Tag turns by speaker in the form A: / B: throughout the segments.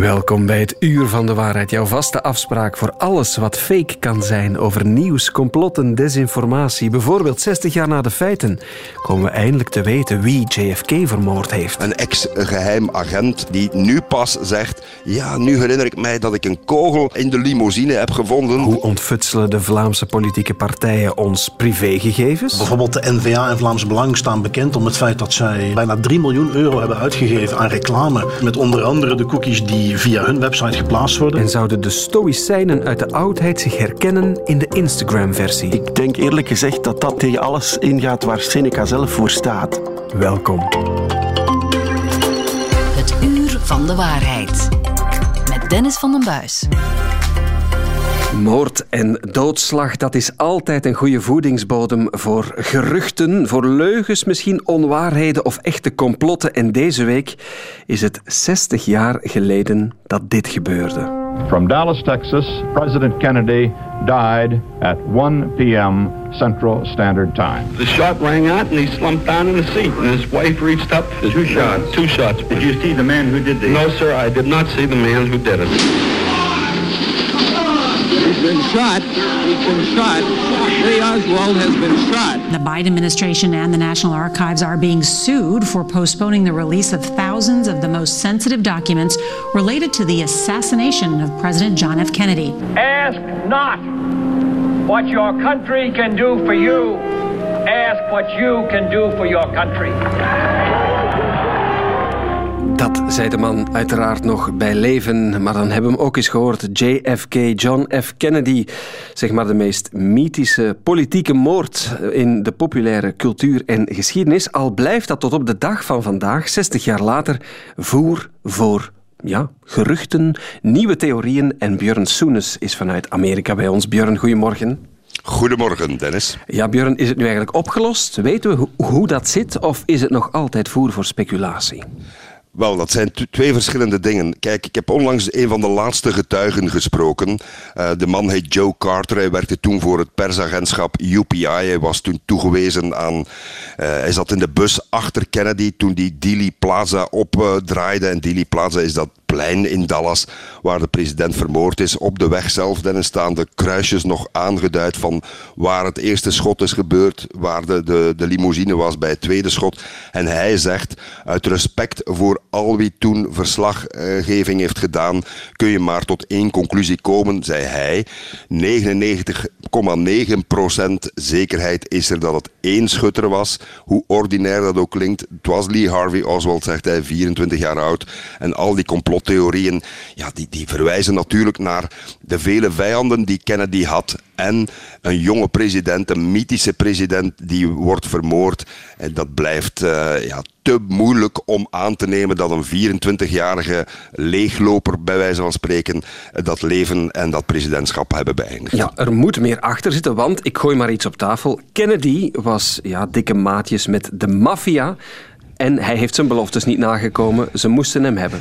A: Welkom bij het Uur van de Waarheid, jouw vaste afspraak voor alles wat fake kan zijn over nieuws, complotten, desinformatie. Bijvoorbeeld 60 jaar na de feiten komen we eindelijk te weten wie JFK vermoord heeft.
B: Een ex-geheim agent die nu pas zegt: Ja, nu herinner ik mij dat ik een kogel in de limousine heb gevonden.
A: Hoe ontfutselen de Vlaamse politieke partijen ons privégegevens?
C: Bijvoorbeeld de NVA en Vlaams Belang staan bekend om het feit dat zij bijna 3 miljoen euro hebben uitgegeven aan reclame. Met onder andere de cookies die via hun website geplaatst worden.
A: En zouden de Stoïcijnen uit de oudheid zich herkennen in de Instagram-versie?
D: Ik denk eerlijk gezegd dat dat tegen alles ingaat waar Seneca zelf voor staat.
A: Welkom.
E: Het Uur van de Waarheid. Met Dennis van den Buis.
A: Moord en doodslag, dat is altijd een goede voedingsbodem voor geruchten, voor leugens, misschien onwaarheden of echte complotten. En deze week is het 60 jaar geleden dat dit gebeurde.
F: From Dallas, Texas, President Kennedy died at 1 p.m. Central Standard Time.
G: The shot rang out and he slumped down in the seat and his wife reached up.
H: Two shots.
G: Two shots.
H: Did you see the man who did the...
G: No, sir, I did not see the man who did it.
I: He's been shot. He's been shot. Lee Oswald has been shot.
J: The Biden administration and the National Archives are being sued for postponing the release of thousands of the most sensitive documents related to the assassination of President John F. Kennedy.
K: Ask not what your country can do for you. Ask what you can do for your country.
A: Dat zei de man uiteraard nog bij leven, maar dan hebben we hem ook eens gehoord. JFK, John F. Kennedy, zeg maar de meest mythische politieke moord in de populaire cultuur en geschiedenis. Al blijft dat tot op de dag van vandaag, 60 jaar later, voer voor ja, geruchten, nieuwe theorieën. En Björn Soenes is vanuit Amerika bij ons. Björn, goedemorgen.
B: Goedemorgen, Dennis.
A: Ja, Björn, is het nu eigenlijk opgelost? Weten we hoe, hoe dat zit of is het nog altijd voer voor speculatie?
B: Wel, dat zijn twee verschillende dingen. Kijk, ik heb onlangs een van de laatste getuigen gesproken. Uh, de man heet Joe Carter. Hij werkte toen voor het persagentschap UPI. Hij was toen toegewezen aan. Uh, hij zat in de bus achter Kennedy toen die Dealey Plaza opdraaide. En Dealey Plaza is dat plein in Dallas waar de president vermoord is. Op de weg zelf staan de kruisjes nog aangeduid van waar het eerste schot is gebeurd, waar de, de, de limousine was bij het tweede schot. En hij zegt, uit respect voor al wie toen verslaggeving heeft gedaan, kun je maar tot één conclusie komen, zei hij. 99,9% zekerheid is er dat het één schutter was, hoe ordinair dat ook klinkt. Het was Lee Harvey Oswald, zegt hij, 24 jaar oud. En al die complottheorieën, ja, die, die verwijzen natuurlijk naar de vele vijanden die Kennedy had. En een jonge president, een mythische president, die wordt vermoord. En dat blijft uh, ja, te moeilijk om aan te nemen dat een 24-jarige leegloper, bij wijze van spreken, dat leven en dat presidentschap hebben beëindigd.
A: Ja, er moet meer achter zitten, want ik gooi maar iets op tafel. Kennedy was ja, dikke maatjes met de maffia. En hij heeft zijn beloftes niet nagekomen. Ze moesten hem hebben.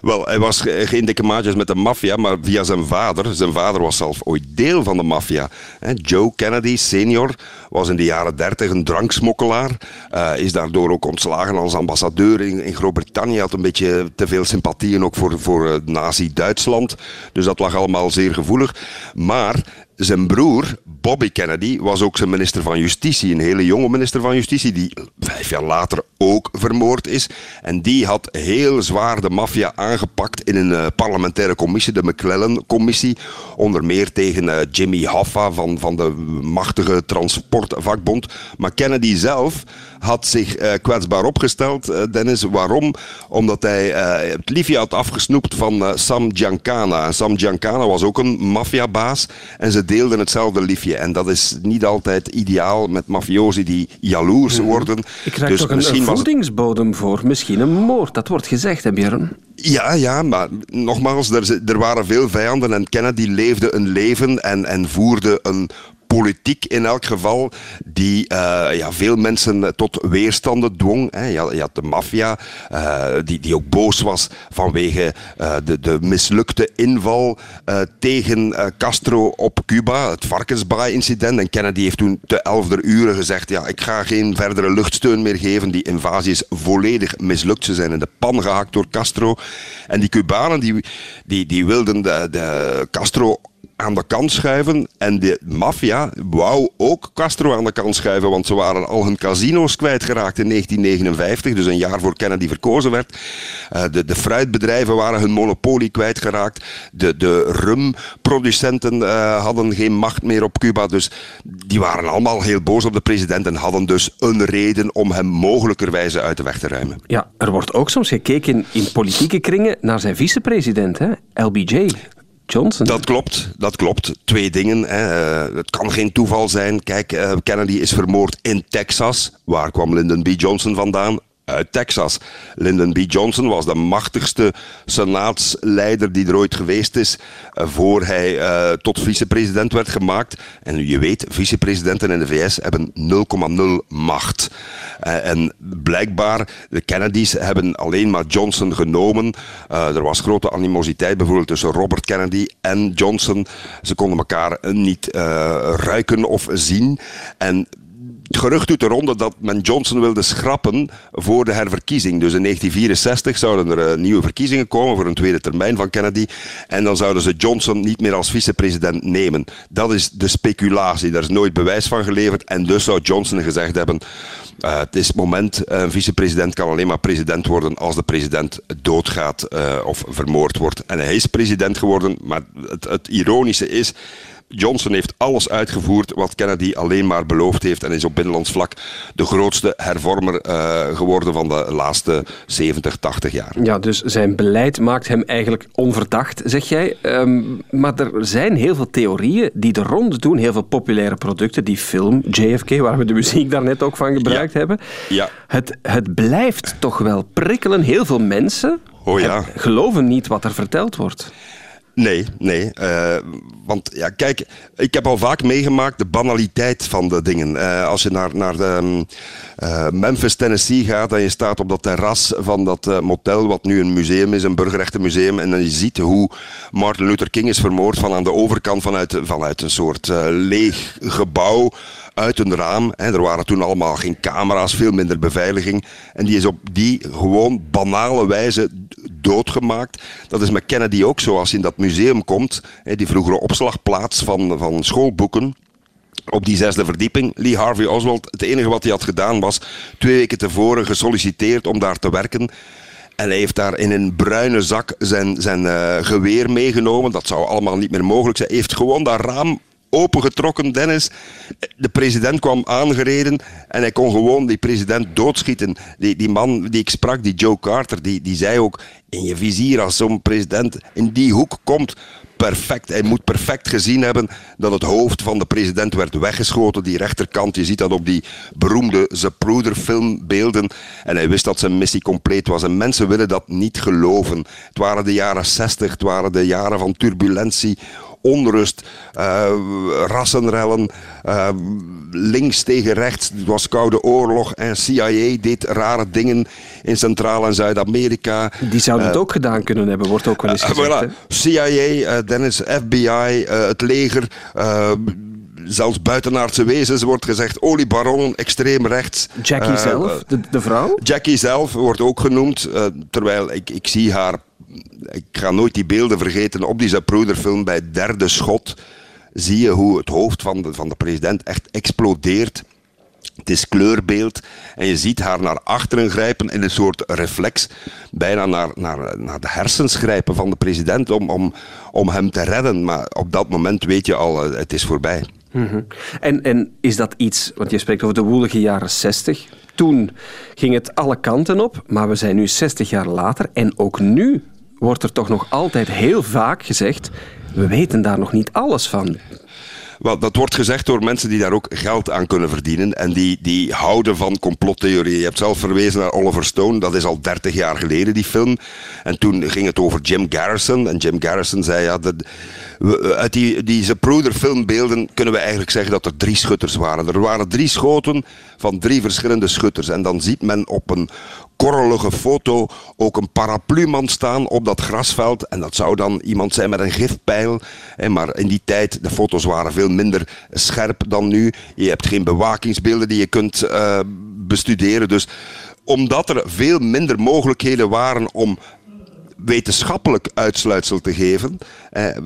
B: Wel, hij was geen dikke maatjes met de maffia, maar via zijn vader. Zijn vader was zelf ooit deel van de maffia. Joe Kennedy senior was in de jaren dertig een dranksmokkelaar. Uh, is daardoor ook ontslagen als ambassadeur in, in Groot-Brittannië. Had een beetje te veel sympathieën ook voor, voor uh, nazi-Duitsland. Dus dat lag allemaal zeer gevoelig. Maar zijn broer, Bobby Kennedy, was ook zijn minister van Justitie. Een hele jonge minister van Justitie, die vijf jaar later ook vermoord is. En die had heel zwaar de maffia aangepakt in een uh, parlementaire commissie, de McClellan-commissie. Onder meer tegen uh, Jimmy Hoffa van, van de machtige transportvakbond. Maar Kennedy zelf had zich uh, kwetsbaar opgesteld, Dennis. Waarom? Omdat hij het liefje had afgesnoept van Sam Giancana. En Sam Giancana was ook een maffiabaas. En ze deelden hetzelfde liefje. En dat is niet altijd ideaal met mafiosi die jaloers worden.
A: Ik krijg dus toch een, een voedingsbodem voor. Misschien een moord. Dat wordt gezegd, hè Björn?
B: Ja, ja, maar nogmaals, er, er waren veel vijanden en Kennedy leefde een leven en, en voerde een politiek in elk geval, die ja, veel mensen tot weerstanden dwong. Hè. Je, had, de maffia, die, die ook boos was vanwege de, de mislukte inval tegen Castro op Cuba, het Varkensbaai-incident. En Kennedy heeft toen te elfde uren gezegd, ja, ik ga geen verdere luchtsteun meer geven. Die invasie is volledig mislukt. Ze zijn in de pan gehakt door Castro. En die Cubanen die, die, die wilden de, de Castro aan de kant schuiven. En de maffia wou ook Castro aan de kant schuiven, want ze waren al hun casino's kwijtgeraakt in 1959, dus een jaar voor Kennedy verkozen werd. Uh, de, de fruitbedrijven waren hun monopolie kwijtgeraakt. De, de rumproducenten uh, hadden geen macht meer op Cuba, dus die waren allemaal heel boos op de president en hadden dus een reden om hem mogelijkerwijze uit de weg te ruimen.
A: Ja, er wordt ook soms gekeken in politieke kringen naar zijn vicepresident, hè? LBJ. Johnson.
B: Dat klopt, dat klopt. Twee dingen. Hè. Eh, het kan geen toeval zijn. Kijk, uh, Kennedy is vermoord in Texas. Waar kwam Lyndon B. Johnson vandaan? Uit Texas. Lyndon B. Johnson was de machtigste senaatsleider die er ooit geweest is eh, voor hij uh, tot vicepresident werd gemaakt. En je weet, vicepresidenten in de VS hebben 0,0 macht. Uh, en blijkbaar, de Kennedys hebben alleen maar Johnson genomen. er was grote animositeit bijvoorbeeld tussen Robert Kennedy en Johnson. Ze konden elkaar niet ruiken of zien. En het gerucht doet de ronde dat men Johnson wilde schrappen voor de herverkiezing. Dus in 1964 zouden er eh, nieuwe verkiezingen komen voor een tweede termijn van Kennedy. En dan zouden ze Johnson niet meer als vicepresident nemen. Dat is de speculatie. Daar is nooit bewijs van geleverd. En dus zou Johnson gezegd hebben. Uh, het is het moment, eh, een vicepresident kan alleen maar president worden als de president doodgaat of vermoord wordt. En hij is president geworden, maar het, het ironische is, Johnson heeft alles uitgevoerd wat Kennedy alleen maar beloofd heeft en is op binnenlands vlak de grootste hervormer uh, geworden van de laatste 70, 80 jaar.
A: Ja, dus zijn beleid maakt hem eigenlijk onverdacht, zeg jij. Um, maar er zijn heel veel theorieën die de ronde doen, heel veel populaire producten, die film JFK, waar we de muziek daarnet ook van gebruikt
B: ja.
A: hebben.
B: Ja.
A: Het, het blijft toch wel prikkelen. Heel veel mensen
B: oh, ja.
A: geloven niet wat er verteld wordt.
B: Nee, nee. Uh, want ja, kijk, ik heb al vaak meegemaakt de banaliteit van de dingen. Uh, als je naar, naar de, uh, Memphis, Tennessee gaat en je staat op dat terras van dat motel, wat nu een museum is, een burgerrechtenmuseum, en dan je ziet hoe Martin Luther King is vermoord van aan de overkant vanuit, vanuit een soort leeg gebouw uit een raam. Hè. Er waren toen allemaal geen camera's, veel minder beveiliging. En die is op die gewoon banale wijze doodgemaakt. Dat is met Kennedy ook zo. Als je in dat museum komt, hè, die vroegere opslagplaats van, van schoolboeken op die zesde verdieping. Lee Harvey Oswald, het enige wat hij had gedaan was twee weken tevoren gesolliciteerd om daar te werken. En hij heeft daar in een bruine zak zijn, zijn uh, geweer meegenomen. Dat zou allemaal niet meer mogelijk zijn. Hij heeft gewoon dat raam opengetrokken, Dennis. De president kwam aangereden en hij kon gewoon die president doodschieten. Die, die man die ik sprak, die Joe Carter, die, die zei ook in je vizier als zo'n president in die hoek komt, perfect. Hij moet perfect gezien hebben dat het hoofd van de president werd weggeschoten. Die rechterkant, je ziet dat op die beroemde Zapruder filmbeelden. En hij wist dat zijn missie compleet was. En mensen willen dat niet geloven. Het waren de jaren 60, het waren de jaren van turbulentie onrust, uh, rassenrellen, uh, links tegen rechts. Het was Koude Oorlog en CIA deed rare dingen in Centraal- en Zuid-Amerika.
A: Die zouden het uh, ook gedaan kunnen hebben, wordt ook wel eens gezegd.
B: Voilà. CIA, Dennis, FBI, het leger zelfs buitenaardse wezens wordt gezegd, oliebaron, extreem rechts.
A: Jackie uh, zelf, de, de, vrouw?
B: Jackie zelf wordt ook genoemd, uh, terwijl ik, ik zie haar ik ga nooit die beelden vergeten. Op die Zapruder-film bij het derde schot zie je hoe het hoofd van de, van de president echt explodeert. Het is kleurbeeld en je ziet haar naar achteren grijpen in een soort reflex, bijna naar, naar, naar de hersens grijpen van de president om, om, om hem te redden. Maar op dat moment weet je al, eh, het is voorbij.
A: -hmm. en, en is dat iets, want je spreekt over de woelige jaren 60. Toen ging het alle kanten op, maar we zijn nu 60 jaar later en ook nu wordt er toch nog altijd heel vaak gezegd: we weten daar nog niet alles van.
B: Wel, dat wordt gezegd door mensen die daar ook geld aan kunnen verdienen. En die, die houden van complottheorieën. Je hebt zelf verwezen naar Oliver Stone. Dat is al 30 jaar geleden, die film. En toen ging het over Jim Garrison. En Jim Garrison zei, ja, de, uit die, die filmbeelden kunnen we eigenlijk zeggen dat er drie schutters waren. Er waren drie schoten van drie verschillende schutters. En dan ziet men op een korrelige foto ook een parapluman staan op dat grasveld. En dat zou dan iemand zijn met een gifpijl. Maar in die tijd, de foto's waren veel minder scherp dan nu. Je hebt geen bewakingsbeelden die je kunt uh, bestuderen. Dus omdat er veel minder mogelijkheden waren om wetenschappelijk uitsluitsel te geven, eh,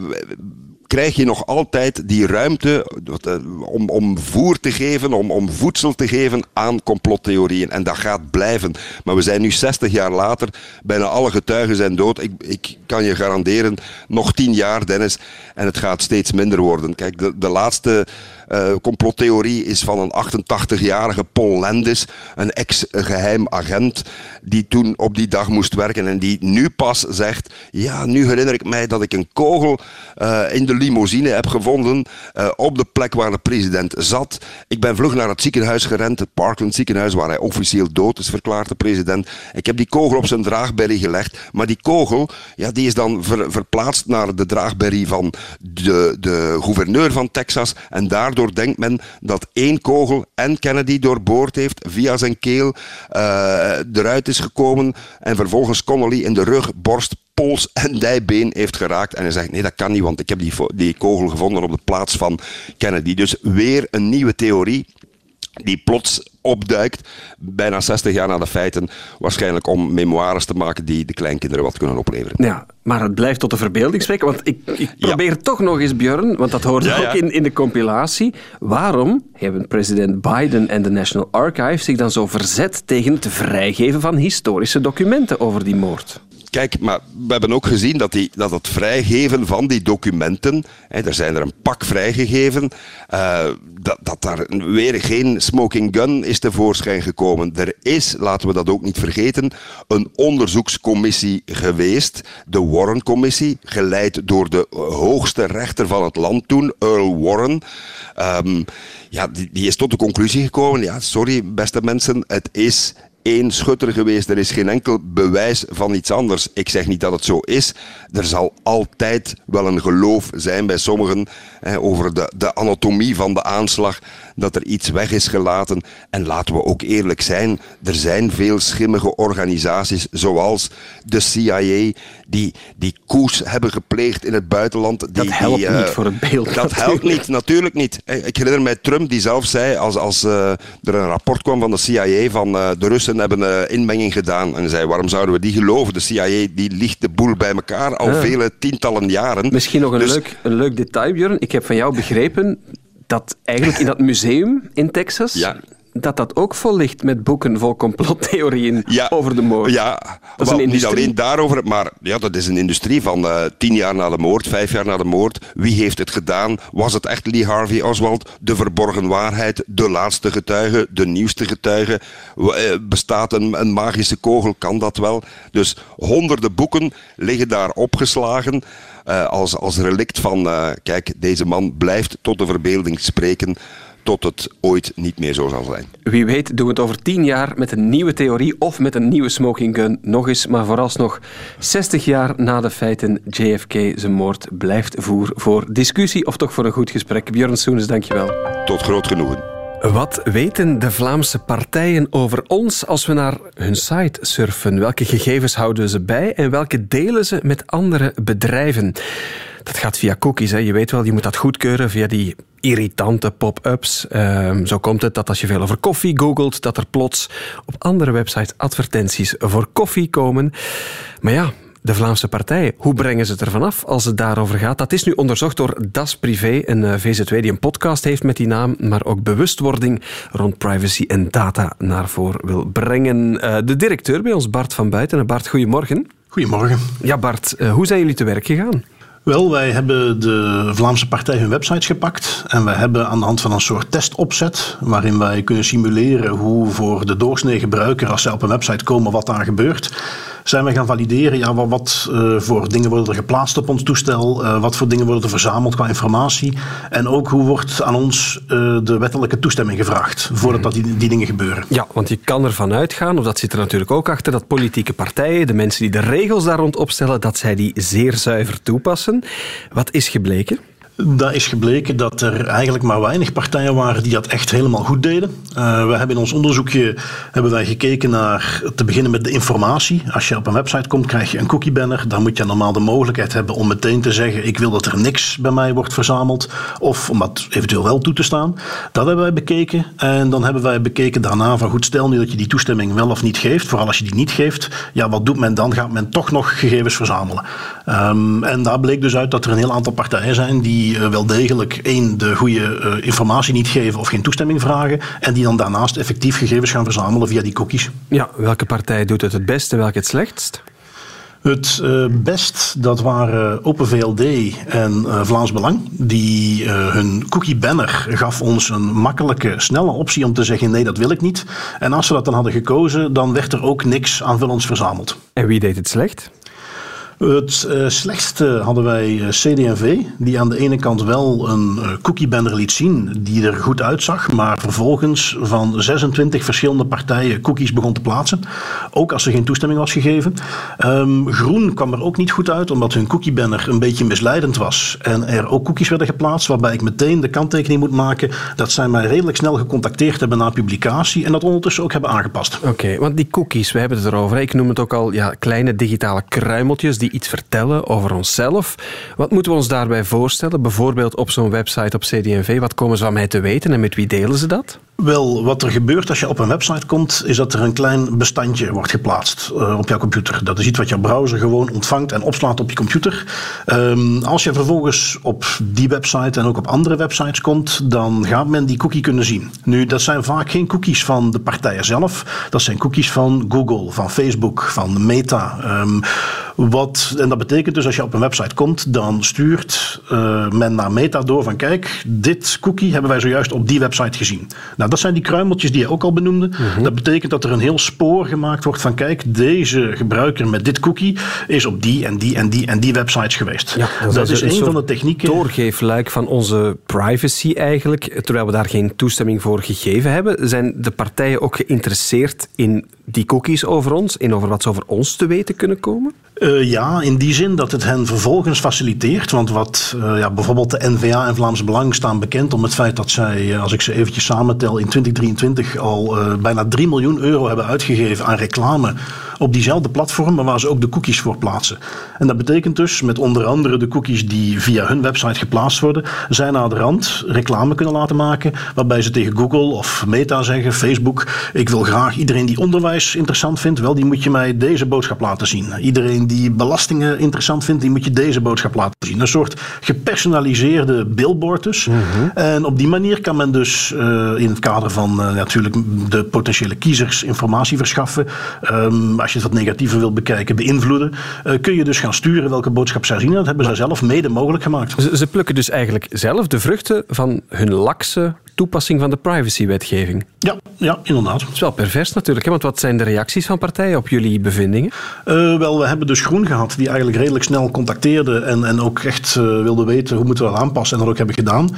B: krijg je nog altijd die ruimte eh, om, om voer te geven, om, om voedsel te geven aan complottheorieën. En dat gaat blijven. Maar we zijn nu 60 jaar later, bijna alle getuigen zijn dood. Ik, ik kan je garanderen, nog 10 jaar, Dennis, en het gaat steeds minder worden. Kijk, de, de laatste uh, complottheorie is van een 88-jarige Paul Landis, een ex-geheim agent, die toen op die dag moest werken en die nu pas zegt, ja, nu herinner ik mij dat ik een kogel uh, in de limousine heb gevonden uh, op de plek waar de president zat. Ik ben vlug naar het ziekenhuis gerend, het Parkland ziekenhuis, waar hij officieel dood is verklaard, de president. Ik heb die kogel op zijn draagberry gelegd, maar die kogel, ja, die is dan ver, verplaatst naar de draagberry van de, de gouverneur van Texas en daardoor denkt men dat één kogel en Kennedy doorboord heeft, via zijn keel uh, eruit is gekomen en vervolgens Connolly in de rug, borst, pols en dijbeen heeft geraakt. En hij zegt, nee, dat kan niet, want ik heb die, die kogel gevonden op de plaats van Kennedy. Dus weer een nieuwe theorie die plots opduikt, bijna 60 jaar na de feiten, waarschijnlijk om memoires te maken die de kleinkinderen wat kunnen opleveren.
A: Ja, maar het blijft tot de verbeelding spreken, want ik, ik probeer toch nog eens, Björn, want dat hoort ook in, in de compilatie. Waarom hebben president Biden en de National Archives zich dan zo verzet tegen het vrijgeven van historische documenten over die moord?
B: Kijk, maar we hebben ook gezien dat, die, dat het vrijgeven van die documenten, hè, er zijn er een pak vrijgegeven, uh, dat, dat daar weer geen smoking gun is tevoorschijn gekomen. Er is, laten we dat ook niet vergeten, een onderzoekscommissie geweest, de Warren-commissie, geleid door de hoogste rechter van het land toen, Earl Warren. Um, ja, die is tot de conclusie gekomen, ja, sorry beste mensen, het is één schutter geweest. Er is geen enkel bewijs van iets anders. Ik zeg niet dat het zo is. Er zal altijd wel een geloof zijn bij sommigen hè, over de, de anatomie van de aanslag, dat er iets weg is gelaten. En laten we ook eerlijk zijn, er zijn veel schimmige organisaties zoals de CIA die, die koers hebben gepleegd in het buitenland. Die,
A: dat helpt
B: die,
A: uh, niet voor het beeld.
B: Dat
A: natuurlijk.
B: helpt niet, natuurlijk niet. Ik herinner mij Trump die zelf zei, als, als uh, er een rapport kwam van de CIA van uh, de Russen hebben inmenging gedaan. En zei, waarom zouden we die geloven? De CIA die liegt de boel bij elkaar al vele tientallen jaren.
A: Misschien nog een,
B: Dus-
A: leuk, een leuk detail, Björn. Ik heb van jou begrepen dat eigenlijk in dat museum in Texas...
B: Ja.
A: Dat dat ook vol ligt met boeken vol complottheorieën over de moord.
B: Ja,
A: dat is
B: wel,
A: een
B: niet alleen daarover, maar ja, dat is een industrie van eh, tien jaar na de moord, vijf jaar na de moord. Wie heeft het gedaan? Was het echt Lee Harvey Oswald? De verborgen waarheid, de laatste getuige, de nieuwste getuige. Eh, bestaat een, een magische kogel? Kan dat wel? Dus honderden boeken liggen daar opgeslagen. eh, als, als relict van, kijk, deze man blijft tot de verbeelding spreken, tot het ooit niet meer zo zal zijn.
A: Wie weet doen we het over tien jaar met een nieuwe theorie of met een nieuwe smoking gun nog eens. Maar vooralsnog 60 jaar na de feiten JFK zijn moord blijft voer voor discussie of toch voor een goed gesprek. Björn Soenes, dankjewel.
B: Tot groot genoegen.
A: Wat weten de Vlaamse partijen over ons als we naar hun site surfen? Welke gegevens houden ze bij en welke delen ze met andere bedrijven? Dat gaat via cookies. Hè. Je weet wel, je moet dat goedkeuren via die irritante pop-ups. Ehm, zo komt het dat als je veel over koffie googelt, dat er plots op andere websites advertenties voor koffie komen. Maar ja, de Vlaamse partijen, hoe brengen ze het ervan af als het daarover gaat? Dat is nu onderzocht door Das Privé, een eh, VZW die een podcast heeft met die naam, maar ook bewustwording rond privacy en data naar voren wil brengen. Eh, de directeur bij ons, Bart van Buiten. Bart, goedemorgen.
C: Goedemorgen.
A: Ja, Bart, eh, hoe zijn jullie te werk gegaan?
C: Wel, wij hebben de Vlaamse partij hun websites gepakt en we hebben aan de hand van een soort testopzet, waarin wij kunnen simuleren hoe voor de doorsnee gebruiker, als zij op een website komen, wat daar gebeurt, zijn we gaan valideren ja, wat, wat uh, voor dingen worden er geplaatst op ons toestel, uh, wat voor dingen worden er verzameld qua informatie en ook hoe wordt aan ons uh, de wettelijke toestemming gevraagd voordat dat die, die dingen gebeuren.
A: Ja, want je kan ervan uitgaan, of dat zit er natuurlijk ook achter, dat politieke partijen, de mensen die de regels daar rond opstellen, dat zij die zeer zuiver toepassen. Wat is gebleken?
C: Dat is gebleken dat er eigenlijk maar weinig partijen waren die dat echt helemaal goed deden. Uh, we hebben in ons onderzoekje hebben wij gekeken naar te beginnen met de informatie. Als je op een website komt, krijg je een cookie banner. Dan moet je normaal de mogelijkheid hebben om meteen te zeggen: ik wil dat er niks bij mij wordt verzameld, of om dat eventueel wel toe te staan. Dat hebben wij bekeken. En dan hebben wij bekeken daarna van goed, stel nu dat je die toestemming wel of niet geeft. Vooral als je die niet geeft, ja, wat doet men dan? Gaat men toch nog gegevens verzamelen? Um, en daar bleek dus uit dat er een heel aantal partijen zijn die die uh, wel degelijk één, de goede uh, informatie niet geven of geen toestemming vragen. En die dan daarnaast effectief gegevens gaan verzamelen via die cookies.
A: Ja, welke partij doet het het beste en welke het slechtst?
C: Het uh, best, dat waren Open VLD en Vlaams Belang. Die hun cookie banner gaf ons een makkelijke, snelle optie om te zeggen nee, dat wil ik niet. En als we dat dan hadden gekozen, dan werd er ook niks aanvullends verzameld.
A: En wie deed het slecht?
C: Het uh, slechtste hadden wij uh, CD&V, die aan de ene kant wel een uh, cookie banner liet zien die er goed uitzag, maar vervolgens van 26 verschillende partijen cookies begon te plaatsen, ook als er geen toestemming was gegeven. Um, groen kwam er ook niet goed uit, omdat hun cookie banner een beetje misleidend was en er ook cookies werden geplaatst, waarbij ik meteen de kanttekening moet maken dat zij mij redelijk snel gecontacteerd hebben na publicatie en dat ondertussen ook hebben aangepast.
A: Oké, want die cookies, we hebben het erover, ik noem het ook al ja, kleine digitale kruimeltjes die iets vertellen over onszelf. Wat moeten we ons daarbij voorstellen? Bijvoorbeeld op zo'n website op CD&V. Wat komen ze van mij te weten en met wie delen ze dat?
C: Wel, wat er gebeurt als je op een website komt, is dat er een klein bestandje wordt geplaatst uh, op jouw computer. Dat is iets wat jouw browser gewoon ontvangt en opslaat op je computer. Um, als je vervolgens op die website en ook op andere websites komt, dan gaat men die cookie kunnen zien. Nu, dat zijn vaak geen cookies van de partijen zelf. Dat zijn cookies van Google, van Facebook, van Meta. Um, wat, en dat betekent dus als je op een website komt, dan stuurt uh, men naar Meta door van kijk, dit cookie hebben wij zojuist op die website gezien. Nou, dat zijn die kruimeltjes die je ook al benoemde. Mm-hmm. Dat betekent dat er een heel spoor gemaakt wordt van kijk, deze gebruiker met dit cookie is op die en die en die en die websites geweest.
A: Ja, dat,
C: dat is een, een van de technieken.
A: Doorgeefluik van onze privacy eigenlijk, terwijl we daar geen toestemming voor gegeven hebben. Zijn de partijen ook geïnteresseerd in die cookies over ons, in over wat ze over ons te weten kunnen komen?
C: Uh, ja, in die zin dat het hen vervolgens faciliteert. Want wat uh, ja, bijvoorbeeld de NVA en Vlaams Belang staan bekend om het feit dat zij, als ik ze eventjes samentel, in 2023 al bijna 3 miljoen euro hebben uitgegeven aan reclame op diezelfde platformen waar ze ook de cookies voor plaatsen. En dat betekent dus met onder andere de cookies die via hun website geplaatst worden, zij naar de rand reclame kunnen laten maken waarbij ze tegen Google of Meta zeggen, Facebook, ik wil graag iedereen die onderwijs interessant vindt, wel die moet je mij deze boodschap laten zien. Iedereen die belastingen interessant vindt, die moet je deze boodschap laten zien. Een soort gepersonaliseerde billboard dus. Mm -hmm. En op die manier kan men dus uh, in het kader van uh, natuurlijk de potentiële kiezers informatie verschaffen. Um, als je het wat negatiever wilt bekijken, beïnvloeden. Uh, kun je dus gaan sturen welke boodschap zij zien. Dat hebben zij zelf mede mogelijk gemaakt.
A: Ze, ze plukken dus eigenlijk zelf de vruchten van hun lakse toepassing van de privacywetgeving.
C: Ja, ja, inderdaad.
A: Het is wel pervers natuurlijk, hè? want wat zijn de reacties van partijen op jullie bevindingen?
C: Uh, wel, we hebben dus Groen gehad, die eigenlijk redelijk snel contacteerde en, en ook echt uh, wilde weten hoe moeten we dat aanpassen en dat ook hebben gedaan.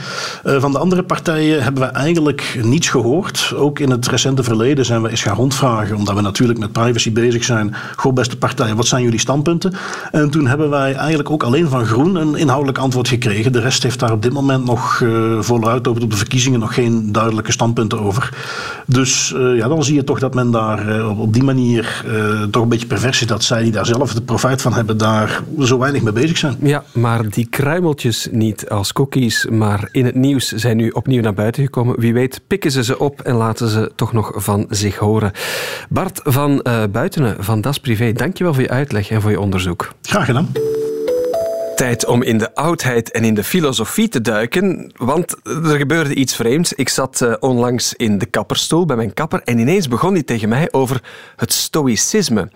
C: Uh, van de andere partijen hebben we eigenlijk niets gehoord. Ook in het recente verleden zijn we eens gaan rondvragen, omdat we natuurlijk met privacy bezig zijn. Goh, beste partijen, wat zijn jullie standpunten? En toen hebben wij eigenlijk ook alleen van Groen een inhoudelijk antwoord gekregen. De rest heeft daar op dit moment nog voluit over op de verkiezingen nog geen duidelijke standpunten over. Dus uh, ja, dan zie je toch dat men daar uh, op die manier uh, toch een beetje pervers is dat zij die daar zelf de profijt van hebben, daar zo weinig mee bezig zijn.
A: Ja, maar die kruimeltjes niet als cookies, maar in het nieuws zijn nu opnieuw naar buiten gekomen. Wie weet pikken ze ze op en laten ze toch nog van zich horen. Bart van Buitenen van Das Privé, dankjewel voor je uitleg en voor je onderzoek.
C: Graag gedaan.
A: Tijd om in de oudheid en in de filosofie te duiken, want er gebeurde iets vreemds. Ik zat uh, onlangs in de kapperstoel bij mijn kapper en ineens begon hij tegen mij over het stoïcisme.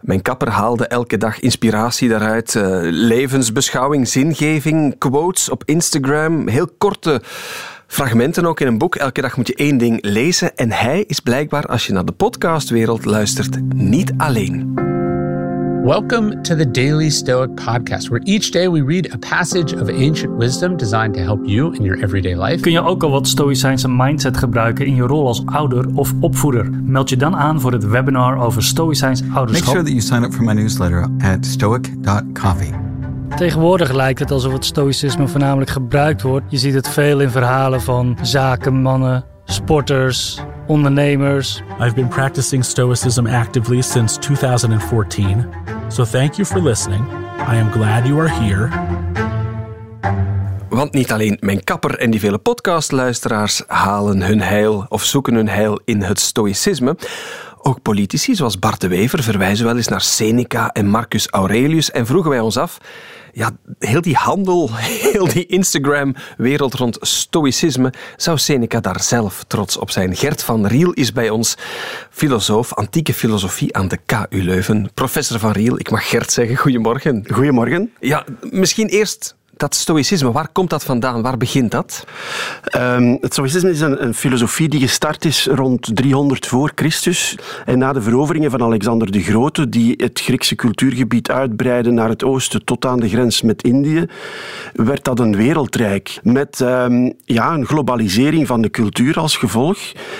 A: Mijn kapper haalde elke dag inspiratie daaruit. Uh, levensbeschouwing, zingeving, quotes op Instagram, heel korte fragmenten ook in een boek. Elke dag moet je één ding lezen. En hij is blijkbaar, als je naar de podcastwereld luistert, niet alleen.
L: Welcome to the Daily Stoic Podcast, where each day we read a passage of ancient wisdom designed to help you in your everyday life.
M: Kun je ook al wat stoïcijnse mindset gebruiken in je rol als ouder of opvoeder? Meld je dan aan voor het webinar over stoïcijns ouderschap.
N: Make sure that you sign up for my newsletter at stoic.coffee.
O: Tegenwoordig lijkt het alsof het stoïcisme voornamelijk gebruikt wordt. Je ziet het veel in verhalen van zakenmannen, sporters, ondernemers.
P: I've been practicing stoicism actively since 2014. So thank you for listening. I am glad you are here.
A: Want niet alleen mijn kapper en die vele podcastluisteraars halen hun heil of zoeken hun heil in het stoïcisme. Ook politici zoals Bart de Wever verwijzen wel eens naar Seneca en Marcus Aurelius en vroegen wij ons af ja, heel die handel, heel die Instagram-wereld rond stoïcisme, zou Seneca daar zelf trots op zijn? Gert van Riel is bij ons, filosoof, antieke filosofie aan de KU Leuven. Professor van Riel, ik mag Gert zeggen, goedemorgen.
D: Goedemorgen.
A: Ja, misschien eerst dat stoïcisme, waar komt dat vandaan? Waar begint dat?
D: Um, het stoïcisme is een, een, filosofie die gestart is rond 300 voor Christus. En na de veroveringen van Alexander de Grote, die het Griekse cultuurgebied uitbreidden naar het oosten tot aan de grens met Indië, werd dat een wereldrijk. Met um, ja, een globalisering van de cultuur als gevolg,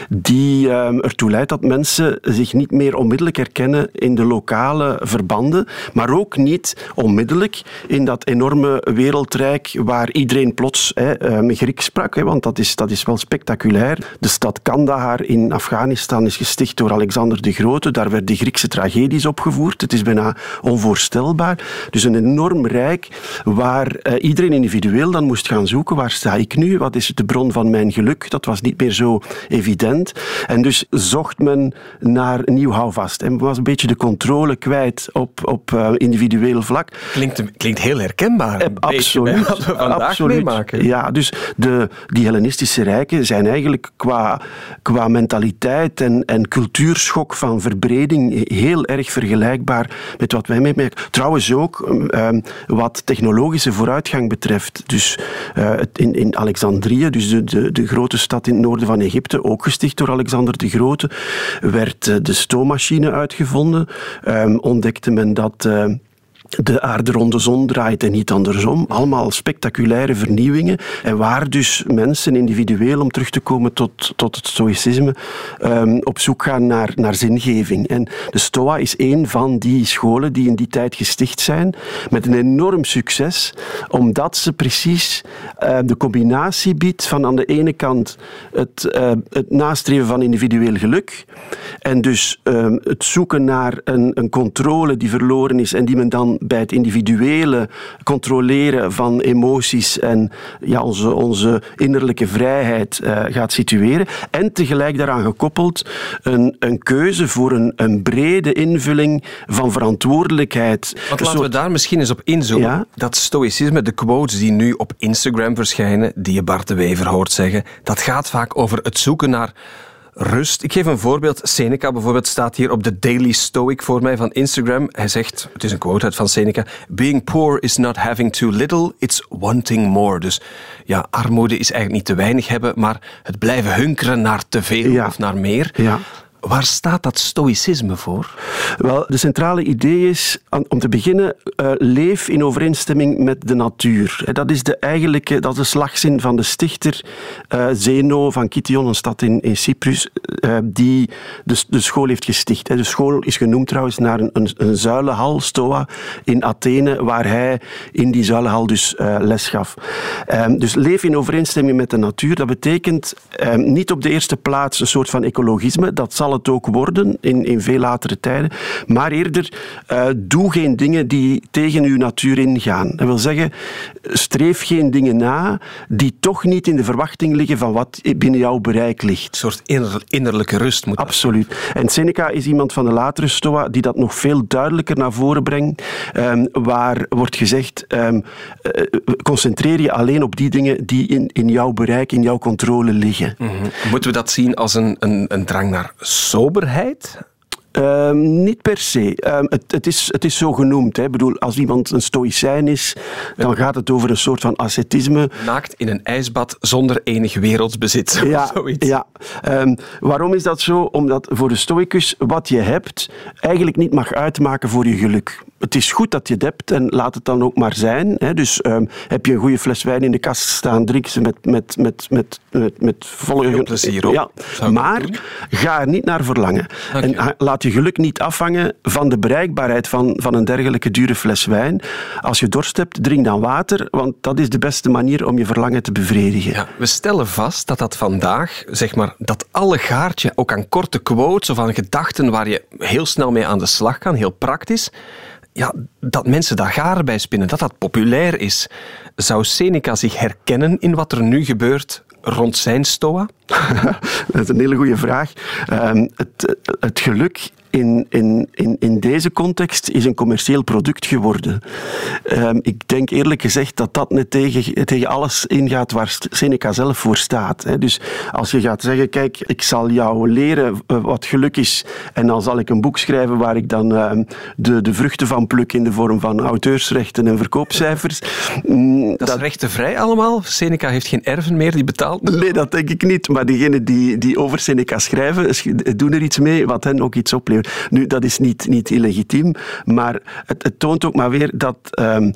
D: die um, ertoe leidt dat mensen zich niet meer onmiddellijk herkennen in de lokale verbanden, maar ook niet onmiddellijk in dat enorme wereld wereldrijk waar iedereen plots hè, um, Grieks sprak, hè, want dat is, dat is wel spectaculair. De stad Kandahar in Afghanistan is gesticht door Alexander de Grote. Daar werden Griekse tragedies opgevoerd. Het is bijna onvoorstelbaar. Dus een enorm rijk waar uh, iedereen individueel dan moest gaan zoeken. Waar sta ik nu? Wat is de bron van mijn geluk? Dat was niet meer zo evident. En dus zocht men naar nieuw houvast. En was een beetje de controle kwijt op, op uh, individueel vlak.
A: Klinkt, klinkt heel herkenbaar.
D: Eh, absoluut.
A: Wat we vandaag
D: absoluut.
A: meemaken.
D: Ja, dus de, die Hellenistische rijken zijn eigenlijk qua, qua mentaliteit en, en cultuurschok van verbreding heel erg vergelijkbaar met wat wij meemaken. Trouwens ook um, wat technologische vooruitgang betreft. Dus uh, in, in Alexandrië, dus de, de, de grote stad in het noorden van Egypte, ook gesticht door Alexander de Grote, werd uh, de stoommachine uitgevonden. Um, ontdekte men dat... Uh, de aarde rond de zon draait en niet andersom. Allemaal spectaculaire vernieuwingen. En waar dus mensen individueel, om terug te komen tot, tot het stoïcisme, um, op zoek gaan naar, naar zingeving. En de Stoa is een van die scholen die in die tijd gesticht zijn, met een enorm succes, omdat ze precies uh, de combinatie biedt van aan de ene kant het, uh, het nastreven van individueel geluk, en dus het zoeken naar een, een controle die verloren is en die men dan bij het individuele controleren van emoties en ja, onze, onze innerlijke vrijheid uh, gaat situeren. En tegelijk daaraan gekoppeld een, een keuze voor een, een brede invulling van verantwoordelijkheid.
A: Want laten soort... we daar misschien eens op inzoomen. Ja? Dat stoïcisme, de quotes die nu op Instagram verschijnen, die je Bart de Wever hoort zeggen, dat gaat vaak over het zoeken naar rust. Ik geef een voorbeeld. Seneca bijvoorbeeld staat hier op de Daily Stoic voor mij van Instagram. Hij zegt, het is een quote uit van Seneca, being poor is not having too little, it's wanting more. Dus ja, armoede is eigenlijk niet te weinig hebben, maar het blijven hunkeren naar te veel ja. of naar meer.
D: Ja.
A: Waar staat dat stoïcisme voor?
D: Wel, de centrale idee is, om te beginnen, uh, leef in overeenstemming met de natuur. Dat is de eigenlijke, dat is de slagzin van de stichter uh, Zeno van Kition, een stad in, in Cyprus, uh, die de, de, school heeft gesticht. De school is genoemd trouwens naar een, een, een zuilenhal, Stoa, in Athene, waar hij in die zuilenhal dus les gaf. Um, dus leef in overeenstemming met de natuur, dat betekent um, niet op de eerste plaats een soort van ecologisme, dat zal het ook worden in, in veel latere tijden. Maar eerder, uh, doe geen dingen die tegen uw natuur ingaan. Dat wil zeggen, streef geen dingen na die toch niet in de verwachting liggen van wat binnen jouw bereik ligt.
A: Een soort inner, innerlijke rust moet
D: Absoluut. En Seneca is iemand van de latere Stoa die dat nog veel duidelijker naar voren brengt. Um, waar wordt gezegd, um, uh, concentreer je alleen op die dingen die in, in jouw bereik, in jouw controle liggen.
A: Mm-hmm. Moeten we dat zien als een, een, een drang naar soberheid?
D: Ehm, niet per se. Ehm, het, het, is, het is zo genoemd. Hè. Ik bedoel, als iemand een stoïcijn is, dan gaat het over een soort van ascetisme.
A: Naakt in een ijsbad zonder enig wereldsbezit.
D: Ja,
A: zoiets.
D: ja. Ehm, waarom is dat zo? Omdat voor de stoicus wat je hebt eigenlijk niet mag uitmaken voor je geluk. Het is goed dat je het hebt en laat het dan ook maar zijn. Hè. Dus heb je een goede fles wijn in de kast staan, drink ze met, met, met, met, met, met volle...
A: plezier
D: Ja. Maar ga er niet naar verlangen. En laat je geluk niet afhangen van de bereikbaarheid van, van een dergelijke dure fles wijn. Als je dorst hebt, drink dan water, want dat is de beste manier om je verlangen te bevredigen.
A: Ja, we stellen vast dat dat vandaag, zeg maar, dat alle gaartje ook aan korte quotes of aan gedachten waar je heel snel mee aan de slag kan, heel praktisch, ja, dat mensen daar garen bij spinnen, dat dat populair is. Zou Seneca zich herkennen in wat er nu gebeurt rond zijn stoa?
D: dat is een hele goede vraag. Um, het, het geluk in, in, in, in deze context is een commercieel product geworden. Um, ik denk eerlijk gezegd dat dat net tegen, tegen alles ingaat waar Seneca zelf voor staat. Hè. Dus als je gaat zeggen, kijk, ik zal jou leren uh, wat geluk is en dan zal ik een boek schrijven waar ik dan uh, de, de vruchten van pluk in de vorm van auteursrechten en verkoopcijfers.
A: Mm, dat, dat is rechtenvrij allemaal? Seneca heeft geen erven meer die betaalt?
D: Nee, dat denk ik niet. Maar diegenen die, die over Seneca schrijven, doen er iets mee wat hen ook iets oplevert. Nu, dat is niet, niet illegitiem, maar het, het toont ook maar weer dat um,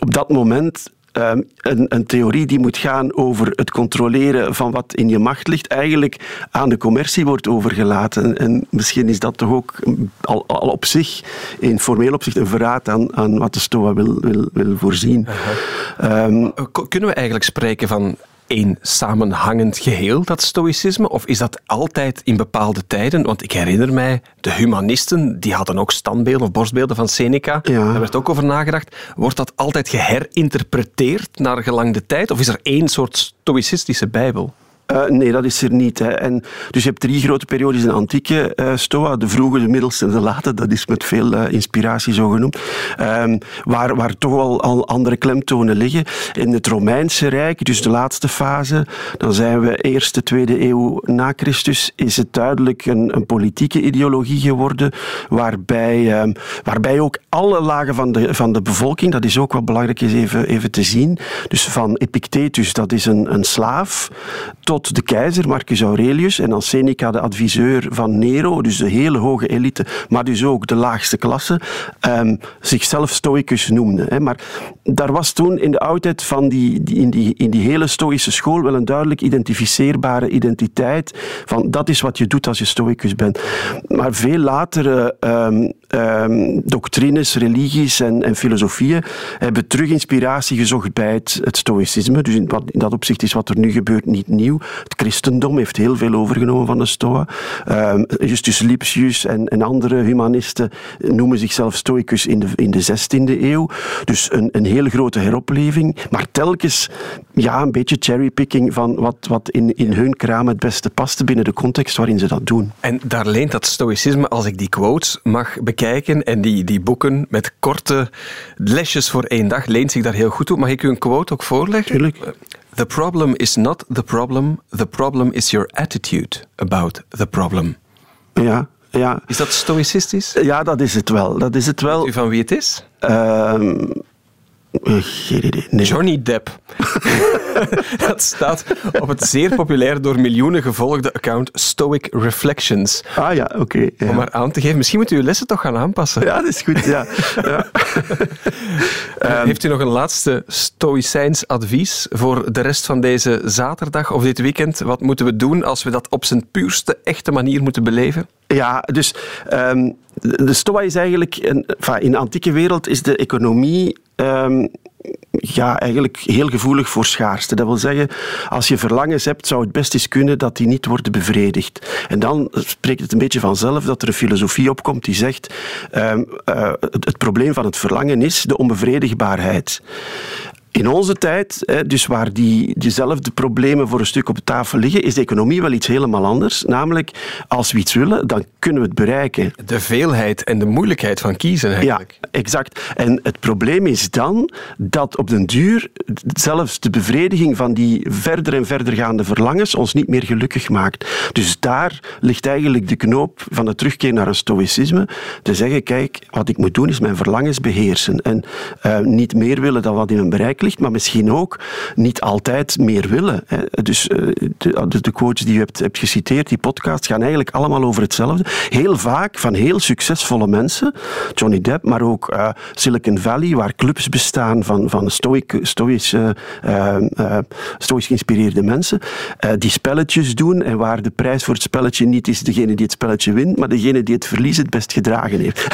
D: op dat moment um, een, een, theorie die moet gaan over het controleren van wat in je macht ligt, eigenlijk aan de commercie wordt overgelaten. En misschien is dat toch ook al, al op zich, in formeel opzicht, een verraad aan, aan wat de STOA wil, wil, wil voorzien.
A: Um, Kunnen we eigenlijk spreken van één samenhangend geheel, dat stoïcisme? Of is dat altijd in bepaalde tijden? Want ik herinner mij, de humanisten, die hadden ook standbeelden of borstbeelden van Seneca.
D: Ja.
A: Daar werd ook over nagedacht. Wordt dat altijd geherinterpreteerd naar gelang de tijd? Of is er één soort stoïcistische bijbel?
D: Uh, nee, dat is er niet. Hè. En, dus je hebt drie grote periodes in antieke uh, Stoa. De vroege, de middelste en de late. Dat is met veel uh, inspiratie zo genoemd. Um, waar, waar toch wel al andere klemtonen liggen. In het Romeinse Rijk, dus de laatste fase, dan zijn we eerste, tweede eeuw na Christus, is het duidelijk een, een politieke ideologie geworden, waarbij, um, waarbij ook alle lagen van de, van de bevolking, dat is ook wat belangrijk is even, even te zien, dus van Epictetus, dat is een, een slaaf, tot de keizer, Marcus Aurelius, en dan Seneca, de adviseur van Nero, dus de hele hoge elite, maar dus ook de laagste klasse, um, zichzelf stoicus noemde. Hè. Maar daar was toen in de oudheid van die, in, die, in die hele stoïsche school wel een duidelijk identificeerbare identiteit van dat is wat je doet als je stoicus bent. Maar veel latere um, um, doctrines, religies en, en filosofieën hebben terug inspiratie gezocht bij het, stoïcisme. Dus in, dat opzicht is wat er nu gebeurt niet nieuw. Het christendom heeft heel veel overgenomen van de Stoa. Um, Justus Lipsius en, en, andere humanisten noemen zichzelf stoicus in de, in de 16e eeuw. Dus een, een hele grote heropleving. Maar telkens ja, een beetje cherrypicking van wat, wat in, in hun kraam het beste paste binnen de context waarin ze dat doen.
A: En daar leent dat stoïcisme, als ik die quotes mag bekijken en die, die boeken met korte lesjes voor één dag, leent zich daar heel goed toe. Mag ik u een quote ook voorleggen?
D: Tuurlijk.
A: The problem is not the problem, the problem is your attitude about the problem.
D: Ja, ja.
A: Is dat stoïcistisch?
D: Ja, dat is het wel. Dat is het wel.
A: Weet u van wie het is?
D: Uh, geen idee. Nee.
A: Johnny Depp. dat staat op het zeer populair door miljoenen gevolgde account Stoic Reflections.
D: Ah ja, oké. Okay, ja.
A: Om maar aan te geven. Misschien moet u uw lessen toch gaan aanpassen.
D: Ja, dat is goed. Ja. ja.
A: um, Heeft u nog een laatste stoïcijns advies voor de rest van deze zaterdag of dit weekend? Wat moeten we doen als we dat op zijn puurste, echte manier moeten beleven?
D: Ja, dus um, de Stoa is eigenlijk... Een, in de antieke wereld is de economie... Um, ja, eigenlijk heel gevoelig voor schaarste. Dat wil zeggen, als je verlangens hebt, zou het best eens kunnen dat die niet worden bevredigd. En dan spreekt het een beetje vanzelf dat er een filosofie opkomt die zegt, uh, het, het probleem van het verlangen is de onbevredigbaarheid. In onze tijd, dus waar die, diezelfde problemen voor een stuk op tafel liggen, is de economie wel iets helemaal anders. Namelijk, als we iets willen, dan kunnen we het bereiken.
A: De veelheid en de moeilijkheid van kiezen eigenlijk.
D: Ja, exact. En het probleem is dan dat op den duur zelfs de bevrediging van die verder en verder gaande verlangens ons niet meer gelukkig maakt. Dus daar ligt eigenlijk de knoop van de terugkeer naar een stoïcisme. Te zeggen, kijk, wat ik moet doen is mijn verlangens beheersen. En uh, niet meer willen dan wat in mijn bereik ligt, maar misschien ook niet altijd meer willen. Hè. Dus uh, de, de, quotes die u hebt, hebt geciteerd, die podcasts, gaan eigenlijk allemaal over hetzelfde. Heel vaak van heel succesvolle mensen, Johnny Depp, maar ook uh, Silicon Valley, waar clubs bestaan van, van stoïc, stoïsche, stoïsch geïnspireerde mensen, die spelletjes doen en waar de prijs voor het spelletje niet is degene die het spelletje wint, maar degene die het verlies het best gedragen heeft.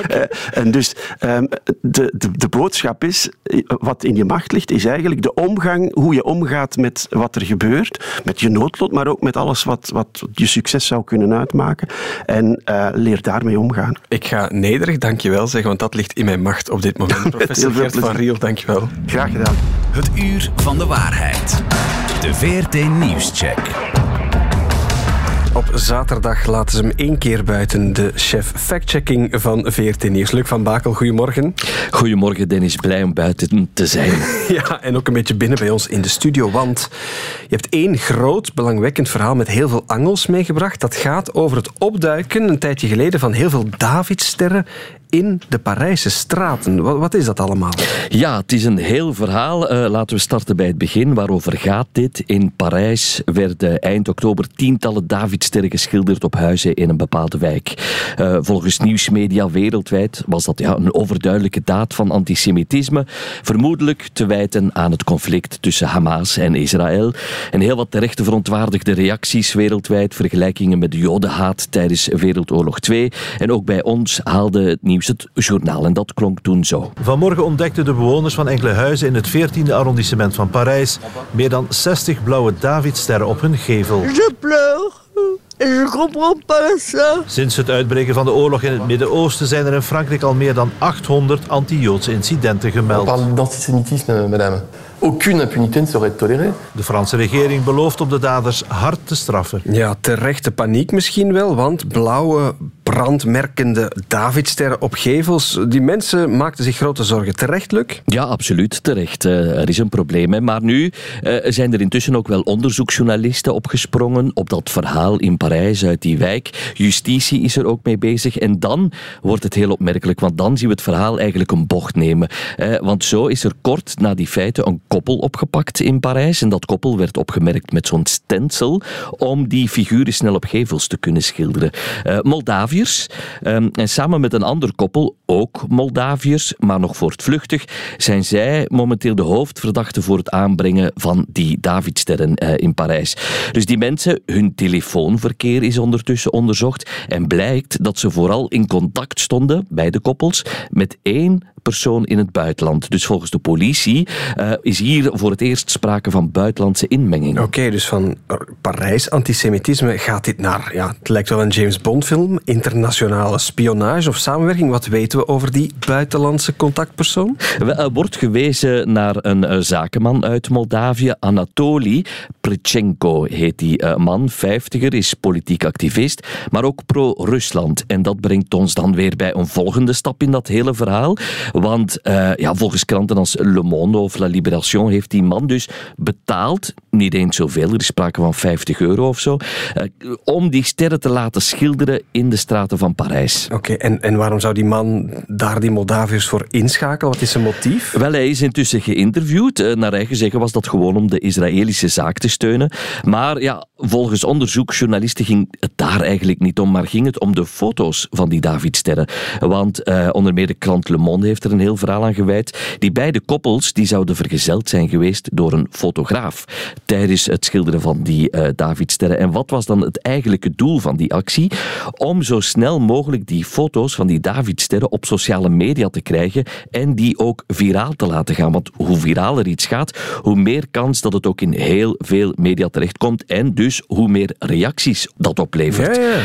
D: en dus um, de, de, de boodschap is, wat in je macht ligt, is eigenlijk de omgang, hoe je omgaat met wat er gebeurt, met je noodlot, maar ook met alles wat, wat je succes zou kunnen uitmaken. En uh, leer daarmee omgaan.
A: Ik ga nederig dankjewel zeggen, want dat ligt in mijn macht op dit moment. Professor Gert van Riel, dankjewel.
D: Graag gedaan.
Q: Het uur van de waarheid. De VRT Nieuwscheck.
A: Op zaterdag laten ze hem één keer buiten de chef factchecking van VRT Nieuws. Luc van Bakel, goedemorgen.
R: Goedemorgen Dennis, blij om buiten te zijn.
A: ja, en ook een beetje binnen bij ons in de studio, want je hebt één groot, belangwekkend verhaal met heel veel angels meegebracht. Dat gaat over het opduiken een tijdje geleden van heel veel Davidsterren in de Parijse straten. Wat, wat, is dat allemaal?
R: Ja, het is een heel verhaal. Uh, laten we starten bij het begin. Waarover gaat dit? In Parijs werden eind oktober tientallen Davidsterren geschilderd op huizen in een bepaalde wijk. Uh, volgens nieuwsmedia wereldwijd was dat ja, een overduidelijke daad van antisemitisme. Vermoedelijk te wijten aan het conflict tussen Hamas en Israël. En heel wat terechte verontwaardigde reacties wereldwijd. Vergelijkingen met de jodenhaat tijdens Wereldoorlog 2. En ook bij ons haalde het nieuws het journaal. En dat klonk toen zo.
S: Vanmorgen ontdekten de bewoners van enkele huizen in het 14e arrondissement van Parijs meer dan 60 blauwe Davidsterren op hun gevel.
T: Je pleure. Je comprends pas ça.
S: Sinds het uitbreken van de oorlog in het Midden-Oosten zijn er in Frankrijk al meer dan 800 anti-Joodse incidenten gemeld.
U: On parle d'antisémitisme, madame. Aucune impunité ne être tolérée.
S: De Franse regering belooft om de daders hard te straffen.
A: Ja, terechte paniek misschien wel, want blauwe brandmerkende Davidsterren op gevels, die mensen maakten zich grote zorgen. Terecht, Luc?
R: Ja, absoluut terecht. Uh, er is een probleem. Hè. Maar nu uh, zijn er intussen ook wel onderzoeksjournalisten opgesprongen op dat verhaal in Parijs uit die wijk. Justitie is er ook mee bezig. En dan wordt het heel opmerkelijk, want dan zien we het verhaal eigenlijk een bocht nemen. Uh, want zo is er kort na die feiten een koppel opgepakt in Parijs. En dat koppel werd opgemerkt met zo'n stencil om die figuren snel op gevels te kunnen schilderen. Uh, Um, en samen met een ander koppel, ook Moldaviërs, maar nog voortvluchtig, zijn zij momenteel de hoofdverdachten voor het aanbrengen van die Davidsterren uh, in Parijs. Dus die mensen, hun telefoonverkeer is ondertussen onderzocht en blijkt dat ze vooral in contact stonden bij de koppels met één persoon in het buitenland. Dus volgens de politie uh, is hier voor het eerst sprake van buitenlandse inmenging.
A: Oké, dus van Parijs, antisemitisme, gaat dit naar, ja, het lijkt wel een James Bond film, internationale spionage of samenwerking. Wat weten we over die buitenlandse contactpersoon?
R: Er wordt gewezen naar een uh, zakenman uit Moldavië, Anatoly Pritchenko heet die uh, man, vijftiger, is politiek activist, maar ook pro-Rusland. En dat brengt ons dan weer bij een volgende stap in dat hele verhaal. Want uh, ja, volgens kranten als Le Monde of La Libération heeft die man dus betaald, niet eens zoveel, er is sprake van 50 euro of zo, om die sterren te laten schilderen in de straten van Parijs.
A: Oké, okay, en, en waarom zou die man daar die Moldaviërs voor inschakelen? Wat is zijn motief?
R: Wel, hij is intussen geïnterviewd. Uh, naar eigen zeggen was dat gewoon om de Israëlische zaak te steunen. Maar ja, volgens onderzoekjournalisten ging het daar eigenlijk niet om, maar ging het om de foto's van die Davidsterren. Want onder meer de krant Le Monde heeft er een heel verhaal aan gewijd. Die beide koppels die zouden vergezeld zijn geweest door een fotograaf tijdens het schilderen van die uh, Davidsterren. En wat was dan het eigenlijke doel van die actie? Om zo snel mogelijk die foto's van die Davidsterren op sociale media te krijgen en die ook viraal te laten gaan. Want hoe viraler iets gaat, hoe meer kans dat het ook in heel veel media terechtkomt en dus hoe meer reacties dat oplevert.
A: Ja, ja.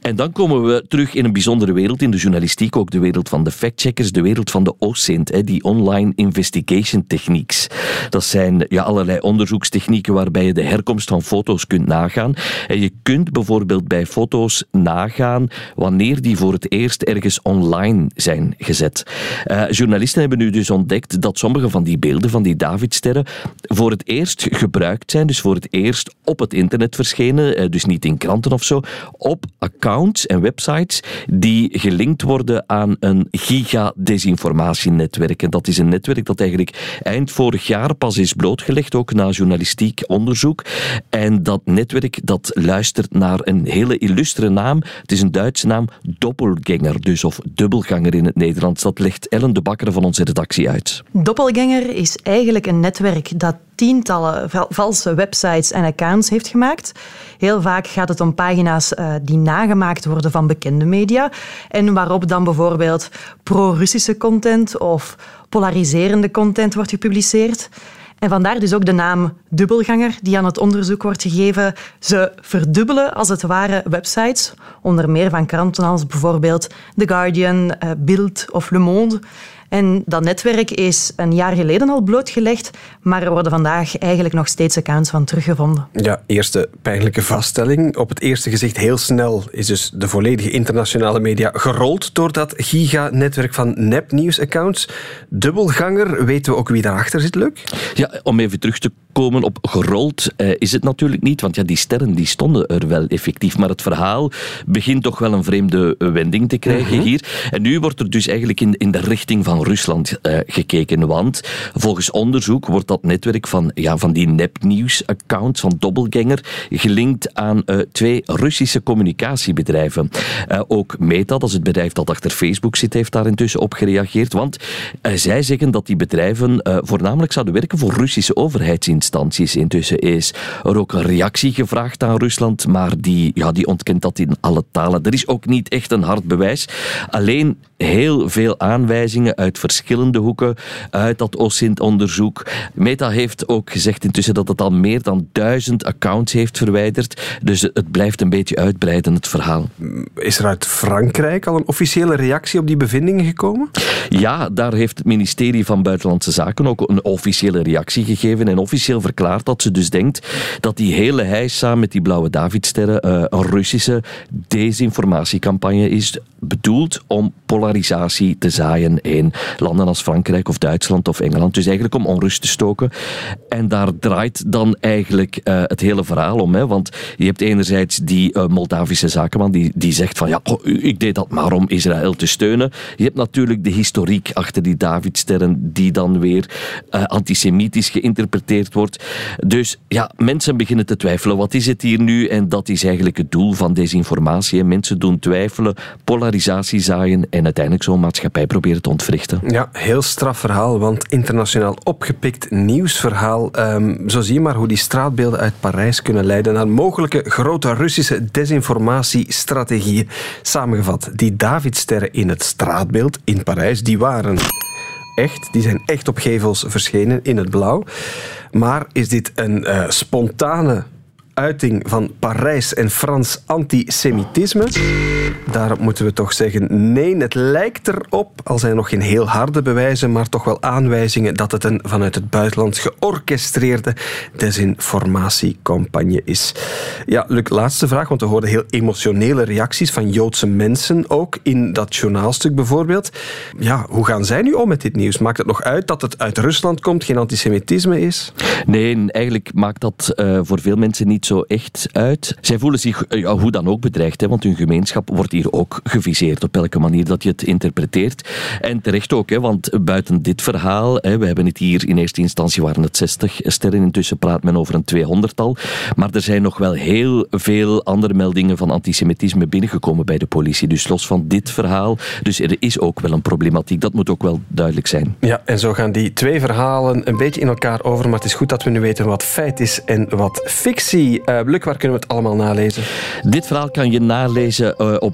R: En dan komen we terug in een bijzondere wereld in de journalistiek, ook de wereld van de factcheckers, de wereld van de OSINT, die online investigation techniques. Dat zijn ja, allerlei onderzoekstechnieken waarbij je de herkomst van foto's kunt nagaan. En je kunt bijvoorbeeld bij foto's nagaan wanneer die voor het eerst ergens online zijn gezet. Uh, journalisten hebben nu dus ontdekt dat sommige van die beelden van die Davidsterren voor het eerst gebruikt zijn, dus voor het eerst op het internet verschenen, uh, dus niet in kranten of zo, op accounts en websites die gelinkt worden aan een giga-desinformatienetwerk. En dat is een netwerk dat eigenlijk eind vorig jaar pas is blootgelegd, ook na journalistiek onderzoek. En dat netwerk dat luistert naar een hele illustre naam. Het is een Duitse naam, Doppelganger, dus of dubbelganger in het Nederlands. Dat legt Ellen de Bakker van onze redactie uit.
V: Doppelganger is eigenlijk een netwerk dat tientallen valse websites en accounts heeft gemaakt. Heel vaak gaat het om pagina's uh, die nagemaakt worden van bekende media en waarop dan bijvoorbeeld pro-Russische content of polariserende content wordt gepubliceerd. En vandaar dus ook de naam dubbelganger die aan het onderzoek wordt gegeven. Ze verdubbelen als het ware websites, onder meer van kranten als bijvoorbeeld The Guardian, uh, Bild of Le Monde. En dat netwerk is een jaar geleden al blootgelegd, maar er worden vandaag eigenlijk nog steeds accounts van teruggevonden.
A: Ja, eerste pijnlijke vaststelling. Op het eerste gezicht heel snel is dus de volledige internationale media gerold door dat giga-netwerk van nepnieuws-accounts. Dubbelganger, weten we ook wie daarachter zit, Luc?
R: Ja, om even terug te komen op gerold eh, is het natuurlijk niet, want ja, die sterren die stonden er wel effectief, maar het verhaal begint toch wel een vreemde wending te krijgen
A: Mhm.
R: hier. En nu wordt er dus eigenlijk in, in de richting van Rusland eh, gekeken, want volgens onderzoek wordt dat netwerk van, ja, van die nepnieuws-accounts van Doppelganger gelinkt aan eh, twee Russische communicatiebedrijven. Eh, ook Meta, dat is het bedrijf dat achter Facebook zit, heeft daar intussen op gereageerd, want zij zeggen dat die bedrijven voornamelijk zouden werken voor Russische overheidsinstanties. Intussen is er ook een reactie gevraagd aan Rusland, maar die, ja, die ontkent dat in alle talen. Er is ook niet echt een hard bewijs. Alleen heel veel aanwijzingen uit verschillende hoeken uit dat OSINT-onderzoek. Meta heeft ook gezegd intussen dat het al meer dan duizend accounts heeft verwijderd. Dus het blijft een beetje uitbreiden, het verhaal.
A: Is er uit Frankrijk al een officiële reactie op die bevindingen gekomen?
R: Ja, daar heeft het ministerie van Buitenlandse Zaken ook een officiële reactie gegeven en officieel verklaard dat ze dus denkt dat die hele heisa met die blauwe Davidsterren uh, een Russische desinformatiecampagne is bedoeld om polarisatie te zaaien in landen als Frankrijk of Duitsland of Engeland. Dus eigenlijk om onrust te stoken. En daar draait dan eigenlijk uh, het hele verhaal om. Hè? Want je hebt enerzijds die uh, Moldavische zakenman die, die zegt van ja, ik deed dat maar om Israël te steunen. Je hebt natuurlijk de historiek achter die Davidsterren die dan weer uh, antisemitisch geïnterpreteerd wordt. Dus ja, mensen beginnen te twijfelen. Wat is het hier nu? En dat is eigenlijk het doel van desinformatie. Hè? Mensen doen twijfelen, polarisatie zaaien en uiteindelijk zo'n maatschappij proberen te ontwrichten.
A: Ja, heel straf verhaal, want internationaal opgepikt nieuwsverhaal. Um, zo zie je maar hoe die straatbeelden uit Parijs kunnen leiden naar mogelijke grote Russische desinformatiestrategieën. Samengevat, die Davidsterren in het straatbeeld in Parijs, die waren echt. Die zijn echt op gevels verschenen in het blauw. Maar is dit een uh, spontane uiting van Parijs en Frans antisemitisme? Daarop moeten we toch zeggen nee. Het lijkt erop, al zijn nog geen heel harde bewijzen, maar toch wel aanwijzingen dat het een vanuit het buitenland georchestreerde desinformatiecampagne is. Ja, Luc, laatste vraag, want we hoorden heel emotionele reacties van Joodse mensen ook in dat journaalstuk bijvoorbeeld. Ja, hoe gaan zij nu om met dit nieuws? Maakt het nog uit dat het uit Rusland komt, geen antisemitisme is?
R: Nee, eigenlijk maakt dat uh, voor veel mensen niet zo echt uit. Zij voelen zich uh, hoe dan ook bedreigd, hè, want hun gemeenschap wordt hier ook geviseerd, op welke manier dat je het interpreteert. En terecht ook, hè, want buiten dit verhaal, hè, we hebben het hier in eerste instantie waren het 60 sterren, intussen praat men over een 200-tal. Maar er zijn nog wel heel veel andere meldingen van antisemitisme binnengekomen bij de politie. Dus los van dit verhaal, dus er is ook wel een problematiek. Dat moet ook wel duidelijk zijn.
A: Ja, en zo gaan die twee verhalen een beetje in elkaar over. Maar het is goed dat we nu weten wat feit is en wat fictie. Uh, Luc, waar kunnen we het allemaal nalezen?
R: Dit verhaal kan je nalezen uh, op